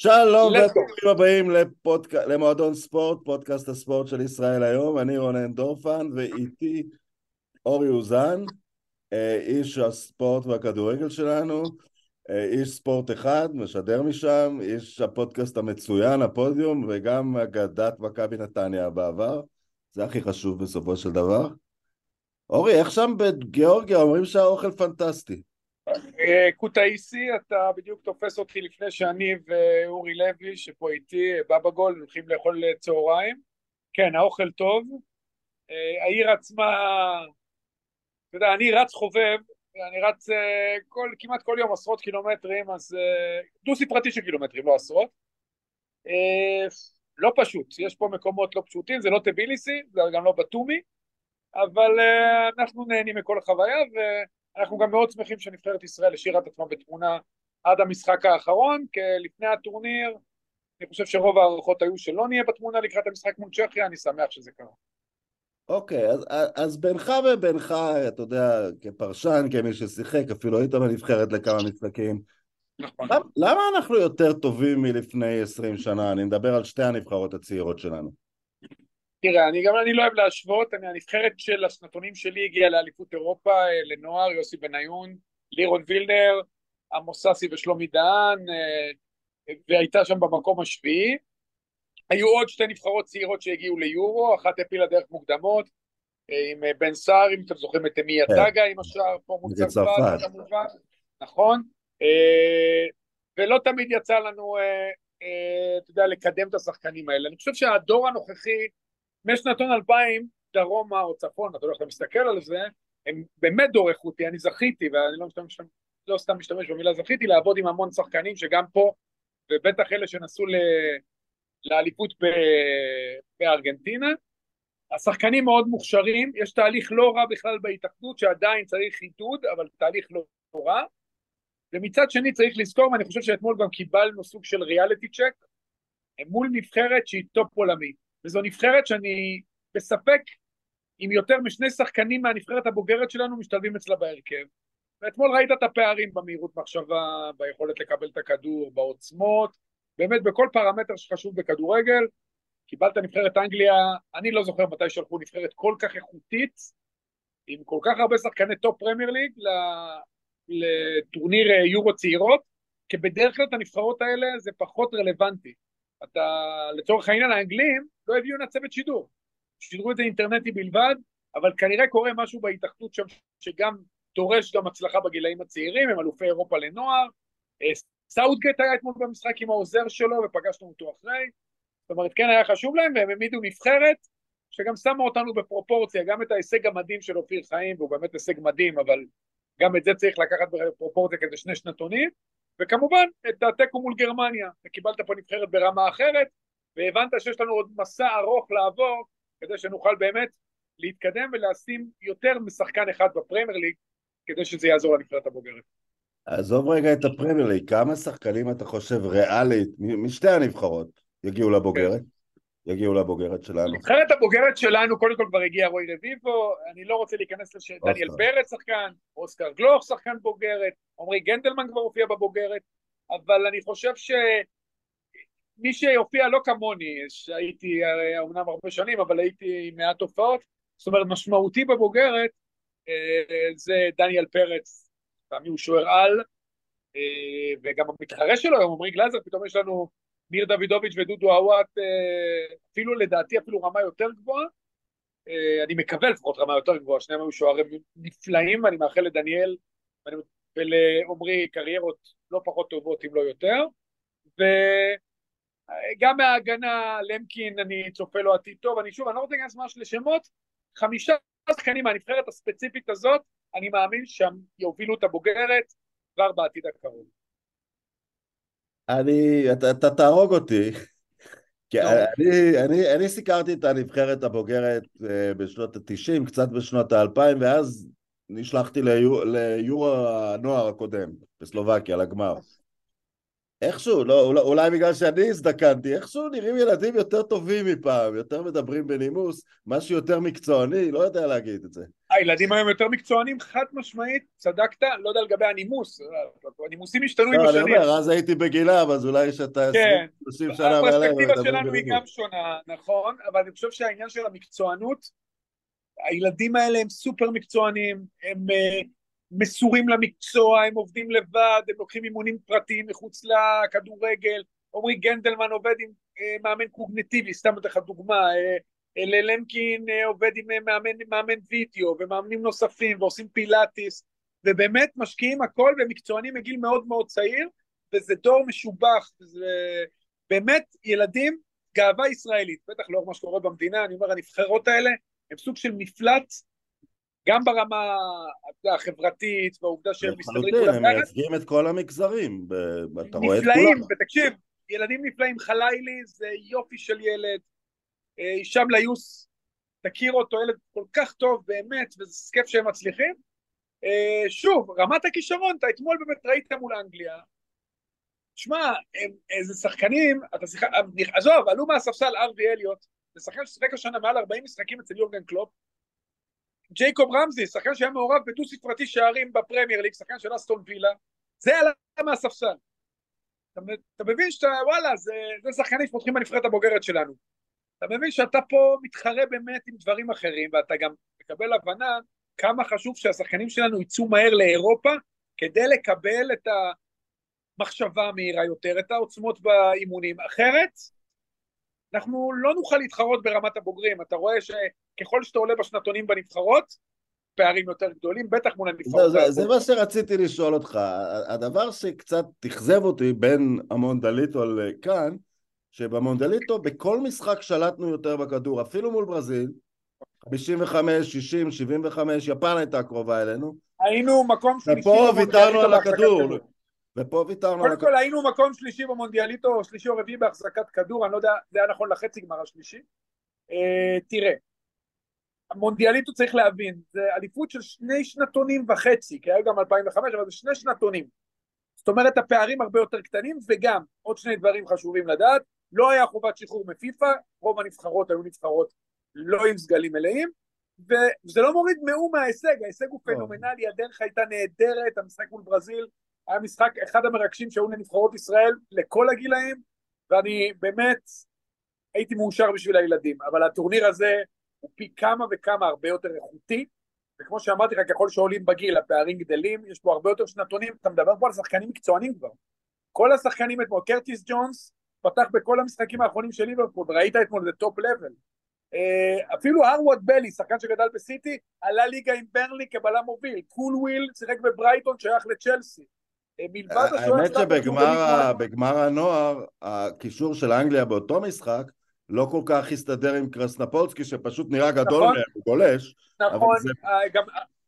שלום. וברוכים הבאים לפודק... למועדון ספורט, פודקאסט הספורט של ישראל היום, אני רונן דורפן ואיתי אורי אוזן, אה, איש הספורט והכדורגל שלנו, אה, איש ספורט אחד, משדר משם, איש הפודקאסט המצוין, הפודיום, וגם אגדת מכבי נתניה בעבר, זה הכי חשוב בסופו של דבר. אורי, איך שם בגיאורגיה אומרים שהאוכל פנטסטי? אה, קוטאיסי, אתה בדיוק תופס אותי לפני שאני ואורי לוי, שפה איתי, בבא גול, הולכים לאכול צהריים. כן, האוכל טוב. אה, העיר עצמה, אתה יודע, אני רץ חובב, אני רץ אה, כל, כמעט כל יום עשרות קילומטרים, אז דו ספרתי של קילומטרים, לא עשרות. לא פשוט, יש פה מקומות לא פשוטים, זה לא טביליסי, זה גם לא בתומי, אבל אנחנו נהנים מכל החוויה, ו... אנחנו גם מאוד שמחים שנבחרת ישראל השאירה את עצמה בתמונה עד המשחק האחרון, כי לפני הטורניר אני חושב שרוב ההערכות היו שלא נהיה בתמונה לקראת המשחק מול צ'כיה, אני שמח שזה קרה. אוקיי, אז, אז בינך ובינך, אתה יודע, כפרשן, כמי ששיחק, אפילו היית בנבחרת לכמה משחקים, נכון. למה, למה אנחנו יותר טובים מלפני 20 שנה? אני מדבר על שתי הנבחרות הצעירות שלנו. תראה, אני גם אני לא אוהב להשוות, אני, הנבחרת של השנתונים שלי הגיעה לאליפות אירופה, אה, לנוער, יוסי בניון, לירון וילנר, עמוס סאסי ושלומי דהן, אה, והייתה שם במקום השביעי. היו עוד שתי נבחרות צעירות שהגיעו ליורו, אחת הפילה דרך מוקדמות, אה, עם בן סער, אם אתם זוכרים את אמי יטגה עם השער פה מול צרפת, כמובן, נכון? ולא תמיד יצא לנו, אתה יודע, לקדם את השחקנים האלה. אני חושב שהדור הנוכחי, משנתון 2000 דרומה או צפון, אתה לא יכול להסתכל על זה, הם באמת דור איכותי, אני זכיתי, ואני לא, משתמש, לא סתם משתמש במילה זכיתי, לעבוד עם המון שחקנים שגם פה, ובטח אלה שנסעו ל... לאליפות ב... בארגנטינה, השחקנים מאוד מוכשרים, יש תהליך לא רע בכלל בהתאחדות שעדיין צריך עידוד, אבל תהליך לא רע, ומצד שני צריך לזכור, ואני חושב שאתמול גם קיבלנו סוג של reality check, מול נבחרת שהיא טופ עולמי. וזו נבחרת שאני בספק אם יותר משני שחקנים מהנבחרת הבוגרת שלנו משתלבים אצלה בהרכב. ואתמול ראית את הפערים במהירות מחשבה, ביכולת לקבל את הכדור, בעוצמות, באמת בכל פרמטר שחשוב בכדורגל. קיבלת נבחרת אנגליה, אני לא זוכר מתי שלחו נבחרת כל כך איכותית, עם כל כך הרבה שחקני טופ פרמייר ליג לטורניר יורו צעירות, כי בדרך כלל את הנבחרות האלה זה פחות רלוונטי. אתה, לצורך העניין האנגלים לא הביאו הנה צוות שידור, שידרו את זה אינטרנטי בלבד, אבל כנראה קורה משהו בהתאחדות שם שגם דורש גם הצלחה בגילאים הצעירים, הם אלופי אירופה לנוער, אה, סאות'גייט היה אתמול במשחק עם העוזר שלו ופגשנו אותו אחרי, זאת אומרת כן היה חשוב להם והם העמידו נבחרת שגם שמה אותנו בפרופורציה, גם את ההישג המדהים של אופיר חיים, והוא באמת הישג מדהים, אבל גם את זה צריך לקחת בפרופורציה כזה שני שנתונים, וכמובן את התיקו מול גרמניה, וקיבלת פה נבחרת ברמה אחרת, והבנת שיש לנו עוד מסע ארוך לעבור, כדי שנוכל באמת להתקדם ולשים יותר משחקן אחד בפרמייר ליג, כדי שזה יעזור לנבחרת הבוגרת. עזוב רגע את הפרמייר ליג, כמה שחקנים אתה חושב ריאלית, משתי הנבחרות, יגיעו לבוגרת? כן. יגיעו לבוגרת שלנו. נבחרת הבוגרת שלנו, קודם כל כבר הגיע רוי רביבו, אני לא רוצה להיכנס לש... דניאל פרץ שחקן, אוסקר גלוך שחקן בוגרת, עמרי גנדלמן כבר הופיע בבוגרת, אבל אני חושב שמי שיופיע לא כמוני, שהייתי אומנם הרבה שנים, אבל הייתי עם מעט הופעות, זאת אומרת משמעותי בבוגרת אה, זה דניאל פרץ, פעמים הוא שוער על, אה, וגם המתחרה שלו היום, עמרי גלאזר, פתאום יש לנו ניר דוידוביץ' ודודו עוואט, אה, אפילו לדעתי אפילו רמה יותר גבוהה, אה, אני מקווה לפחות רמה יותר גבוהה, שניהם היו שוערים נפלאים, ואני מאחל לדניאל ולעומרי קריירות לא פחות טובות אם לא יותר, וגם מההגנה, למקין, אני צופה לו עתיד טוב, אני שוב, אני לא רוצה להיכנס ממש לשמות, חמישה שחקנים מהנבחרת הספציפית הזאת, אני מאמין שהם יובילו את הבוגרת כבר בעתיד הקרוב. אני, אתה, אתה תהרוג אותי. כי אני, אני, אני סיקרתי את הנבחרת הבוגרת uh, בשנות ה-90, קצת בשנות ה-2000, ואז נשלחתי ליור, ליורו הנוער הקודם, בסלובקיה, לגמר. איכשהו, לא, אולי, אולי בגלל שאני הזדקנתי, איכשהו נראים ילדים יותר טובים מפעם, יותר מדברים בנימוס, משהו יותר מקצועני, לא יודע להגיד את זה. הילדים היום יותר מקצוענים, חד משמעית, צדקת, לא יודע לגבי הנימוס, הנימוסים השתנו עם לא, אני השנים. אומר, אז הייתי בגילם, אז אולי שאתה כן, 20 שנה מעליהם, הפרספקטיבה שלנו היא. גם שונה, נכון, אבל אני חושב שהעניין של המקצוענות, הילדים האלה הם סופר מקצוענים, הם uh, מסורים למקצוע, הם עובדים לבד, הם לוקחים אימונים פרטיים מחוץ לכדורגל, עמרי גנדלמן עובד עם uh, מאמן קוגנטיבי, סתם אתן לך דוגמה, uh, למקין uh, עובד עם מאמן, מאמן וידאו ומאמנים נוספים ועושים פילאטיס, ובאמת משקיעים הכל ומקצוענים מגיל מאוד מאוד צעיר, וזה דור משובח, זה באמת ילדים, גאווה ישראלית, בטח לאור מה שקורה במדינה, אני אומר, הנבחרות האלה הם סוג של מפלט, גם ברמה החברתית, והעובדה שהם מסתדרים הם כולם יחד, מייצגים את כל המגזרים, אתה רואה את נפלאים, כולם. ותקשיב, ילדים נפלאים, חלילי זה יופי של ילד, אה, הישאם ליוס, תכיר אותו, ילד כל כך טוב באמת, וזה כיף שהם מצליחים. אה, שוב, רמת הכישרון, אתה אתמול באמת ראית מול אנגליה, שמע, הם- איזה שחקנים, אתה שיחק, עזוב, עלו מהספסל ארווי אליוט, זה שחקן ששיחק השנה מעל 40 משחקים אצל יורגן קלופ, ג'ייקוב רמזי, שחקן שהיה מעורב בדו ספרתי שערים בפרמייר ליג, שחקן של אסטון וילה, זה עלה מהספסל. אתה, אתה מבין שאתה, וואלה, זה, זה שחקנים שפותחים בנבחרת הבוגרת שלנו. אתה מבין שאתה פה מתחרה באמת עם דברים אחרים, ואתה גם מקבל הבנה כמה חשוב שהשחקנים שלנו יצאו מהר לאירופה, כדי לקבל את המחשבה המהירה יותר, את העוצמות באימונים. אחרת, אנחנו לא נוכל להתחרות ברמת הבוגרים. אתה רואה שככל שאתה עולה בשנתונים בנבחרות, פערים יותר גדולים, בטח מול זה, הנבחרות. זה, זה מה שרציתי לשאול אותך. הדבר שקצת אכזב אותי בין המונדליטו לכאן, שבמונדליטו בכל משחק שלטנו יותר בכדור, אפילו מול ברזיל, 55, 60, 75, יפן הייתה קרובה אלינו, היינו מקום שלישי ופה ויתרנו על הכדור, כדור. ופה ויתרנו קודם. כל היינו מקום שלישי במונדיאליטו, או שלישי או רביעי בהחזקת כדור, אני לא יודע, זה היה נכון לחצי גמר השלישי. אה, תראה, המונדיאליטו צריך להבין, זה אליפות של שני שנתונים וחצי, כי היה גם 2005, אבל זה שני שנתונים. זאת אומרת, הפערים הרבה יותר קטנים, וגם, עוד שני דברים חשובים לדעת, לא היה חובת שחרור מפיפ"א, רוב הנבחרות היו נבחרות לא עם סגלים מלאים, וזה לא מוריד מאום מההישג, ההישג הוא פנומנלי, הדרך הייתה נהדרת, המשחק מול ברזיל היה משחק אחד המרגשים שהיו לנבחרות ישראל לכל הגילאים, ואני באמת הייתי מאושר בשביל הילדים, אבל הטורניר הזה הוא פי כמה וכמה הרבה יותר איכותי, וכמו שאמרתי לך, ככל שעולים בגיל הפערים גדלים, יש פה הרבה יותר שנתונים, אתה מדבר פה על שחקנים מקצוענים כבר. כל השחקנים אתמול, קרטיס ג'ונס פתח בכל המשחקים האחרונים של ליברפול, וראית אתמול זה top level. אפילו הרווד בליס, שחקן שגדל בסיטי, עלה ליגה עם ברנלי כבלם מוביל, קולוויל שיחק בברייטון, שייך לצ'לסי. אה, מלבד השוער האמת שבגמר בגמר הנוער, הקישור של אנגליה באותו משחק לא כל כך הסתדר עם קרסנפולסקי, שפשוט נראה גדול נכון. מהם, הוא גולש. נכון, אה,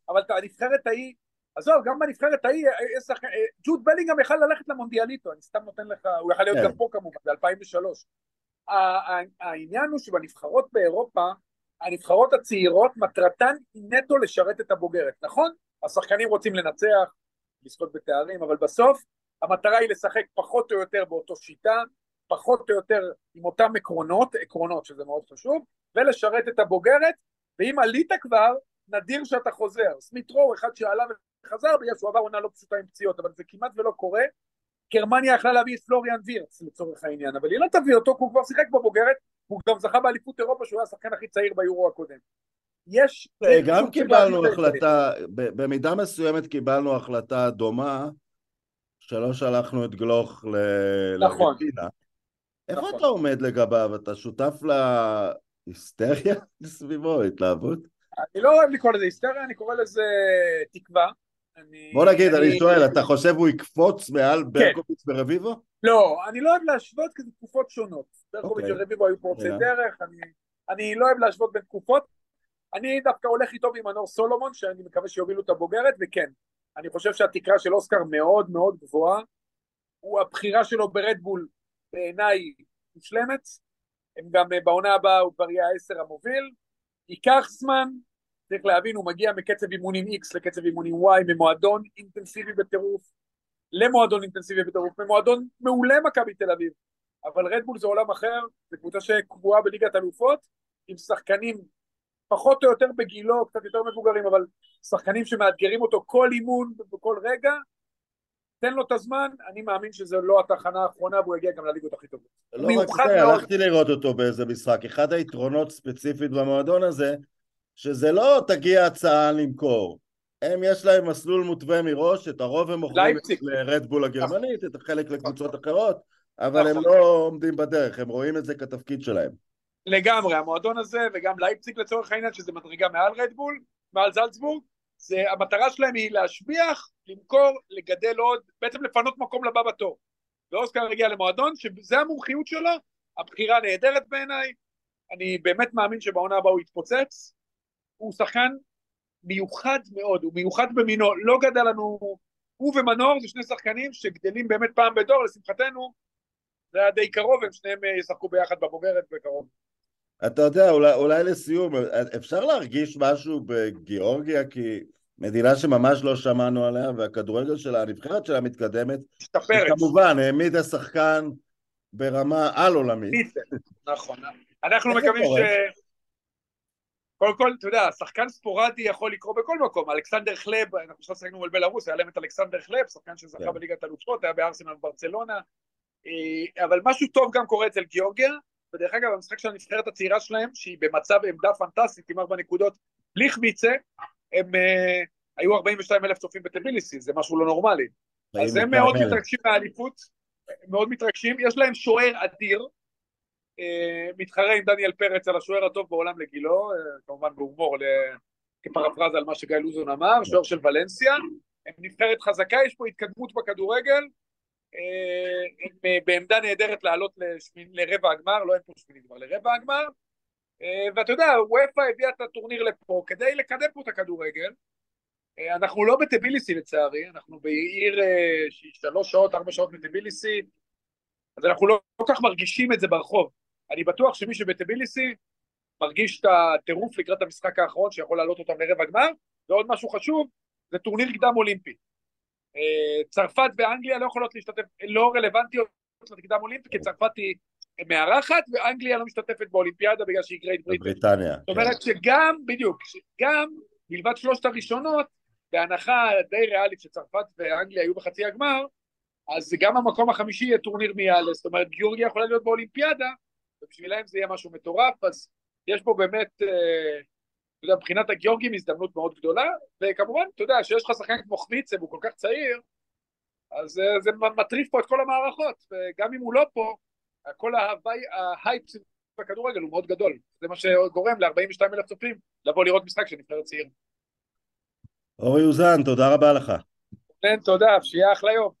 אבל הנבחרת ההיא, עזוב, גם בנבחרת ההיא, אה, אה, ג'וד בלינגהם יכל ללכת למונדיאליטו, אני סתם נותן לך, הוא יכל להיות כן. גם פה כמובן, ב-2003. העניין הוא שבנבחרות באירופה, הנבחרות הצעירות, מטרתן היא נטו לשרת את הבוגרת, נכון? השחקנים רוצים לנצח, לזכות בתארים, אבל בסוף המטרה היא לשחק פחות או יותר באותו שיטה, פחות או יותר עם אותם עקרונות, עקרונות שזה מאוד חשוב, ולשרת את הבוגרת, ואם עלית כבר, נדיר שאתה חוזר. סמית רו, אחד שעלה וחזר בגלל שהוא עבר עונה לא פשוטה עם פציעות, אבל זה כמעט ולא קורה. גרמניה יכלה להביא את פלוריאן וירץ לצורך העניין, אבל היא לא תביא אותו, כי הוא כבר שיחק בבוגרת, הוא גם זכה באליפות אירופה שהוא היה השחקן הכי צעיר ביורו הקודם. יש... אה, גם סוג של קיבלנו החלטה, במידה מסוימת קיבלנו החלטה דומה, שלא שלחנו את גלוך ל- נכון. לארגנטינה. איפה נכון. אתה עומד לגביו? אתה שותף להיסטריה סביבו, התלהבות? אני לא אוהב לקרוא לזה היסטריה, אני קורא לזה תקווה. אני, בוא נגיד, אני שואל, אתה חושב הוא יקפוץ מעל כן. ברקוביץ ורביבו? לא, אני לא אוהב להשוות כי זה תקופות שונות. ברקוביץ' אוקיי. ורביבו היו פורצי. דרך, אני, אני לא אוהב להשוות בין תקופות. אני דווקא הולך איתו עם מנור סולומון, שאני מקווה שיובילו את הבוגרת, וכן, אני חושב שהתקרה של אוסקר מאוד מאוד גבוהה. הוא הבחירה שלו ברדבול בעיניי מושלמת. הם גם אה, בעונה הבאה הוא כבר יהיה העשר המוביל. ייקח זמן, צריך להבין, הוא מגיע מקצב אימונים X לקצב אימונים Y, ממועדון אינטנסיבי בטירוף. למועדון אינטנסיבי בטירוף, ממועדון מעולה מכבי תל אביב, אבל רדבול זה עולם אחר, זו קבוצה שקבועה בליגת אלופות, עם שחקנים פחות או יותר בגילו, קצת יותר מבוגרים, אבל שחקנים שמאתגרים אותו כל אימון ובכל רגע, תן לו את הזמן, אני מאמין שזו לא התחנה האחרונה והוא יגיע גם לליגות הכי טובות. לא רק זה, הלכתי לראות אותו באיזה משחק. אחד היתרונות ספציפית במועדון הזה, שזה לא תגיע הצעה למכור. הם יש להם מסלול מותווה מראש, את הרוב הם מוכרים לרדבול הגרמנית, את החלק לקבוצות אחרות, אבל הם נכון. לא עומדים בדרך, הם רואים את זה כתפקיד שלהם. לגמרי, המועדון הזה, וגם לייפציג לצורך העניין, שזה מדרגה מעל רדבול, מעל זלצבורג, זה, המטרה שלהם היא להשביח, למכור, לגדל עוד, בעצם לפנות מקום לבא בתור. ואוסקר הגיע למועדון שזה המומחיות שלו, הבחירה נהדרת בעיניי, אני באמת מאמין שבעונה הבאה הוא יתפוצץ, הוא שחקן מיוחד מאוד, הוא מיוחד במינו, לא גדל לנו, הוא ומנור זה שני שחקנים שגדלים באמת פעם בדור, לשמחתנו, זה היה די קרוב, הם שניהם ישחקו ביחד בבוגרת בקרוב. אתה יודע, אולי, אולי לסיום, אפשר להרגיש משהו בגיאורגיה, כי מדינה שממש לא שמענו עליה, והכדורגל שלה, הנבחרת שלה מתקדמת. משתפרת. כמובן, העמידה שחקן ברמה על-עולמית. נכון. אנחנו מקווים ש... קודם כל, אתה יודע, שחקן ספורדי יכול לקרות בכל מקום. אלכסנדר חלב, אנחנו עכשיו שחקנו מול בלרוס, היה להם את אלכסנדר חלב, שחקן שזכה כן. בליגת אלופות, היה בארסנל ברצלונה. אה, אבל משהו טוב גם קורה אצל גיאורגיה, ודרך אגב, המשחק של הנבחרת הצעירה שלהם, שהיא במצב עמדה פנטסטית עם ארבע נקודות, בלי חמיצה, הם uh, היו 42 אלף צופים בטביליסי, זה משהו לא נורמלי. אז הם מאוד מתרגשים מהאליפות, מאוד מתרגשים, יש להם שוער אדיר, uh, מתחרה עם דניאל פרץ על השוער הטוב בעולם לגילו, uh, כמובן בהומור, כפרפרזה על מה שגיא לוזון אמר, שוער של ולנסיה, הם נבחרת חזקה, יש פה התקדמות בכדורגל, הם בעמדה נהדרת לעלות לרבע הגמר, לא אין פה שמינית כבר, לרבע הגמר, אה, ואתה יודע, וופא הביאה את הטורניר לפה כדי לקדם פה את הכדורגל. אה, אנחנו לא בטביליסי לצערי, אנחנו בעיר אה, שהיא שלוש שעות, ארבע שעות מטביליסי, אז אנחנו לא כל כך מרגישים את זה ברחוב. אני בטוח שמי שבטביליסי מרגיש את הטירוף לקראת המשחק האחרון שיכול להעלות אותם לרבע גמר, ועוד משהו חשוב, זה טורניר קדם אולימפי. צרפת ואנגליה לא יכולות להשתתף, לא רלוונטיות לקדם אולימפי, כי צרפת היא מארחת, ואנגליה לא משתתפת באולימפיאדה בגלל שהיא Great Britain. בריטניה. זאת אומרת כן. שגם, בדיוק, גם מלבד שלושת הראשונות, בהנחה די ריאלית שצרפת ואנגליה היו בחצי הגמר, אז גם המקום החמישי יהיה טורניר מיאלס, זאת אומרת גיאורגיה יכולה להיות באולימפיאדה, ובשבילם זה יהיה משהו מטורף, אז יש פה באמת, אה, אתה יודע, מבחינת הגיאורגים הזדמנות מאוד גדולה, וכמובן, אתה יודע, שיש לך שחקן כמו חמיצה והוא כל כך צעיר, אז אה, זה מטריף פה את כל המערכות, וגם אם הוא לא פה, כל ההייפ בכדורגל הוא מאוד גדול, זה מה שגורם ל-42 אלף צופים לבוא לראות משחק של נבחרת צעיר. אורי אוזן, תודה רבה לך. כן, תודה, שיהיה אחלה יום.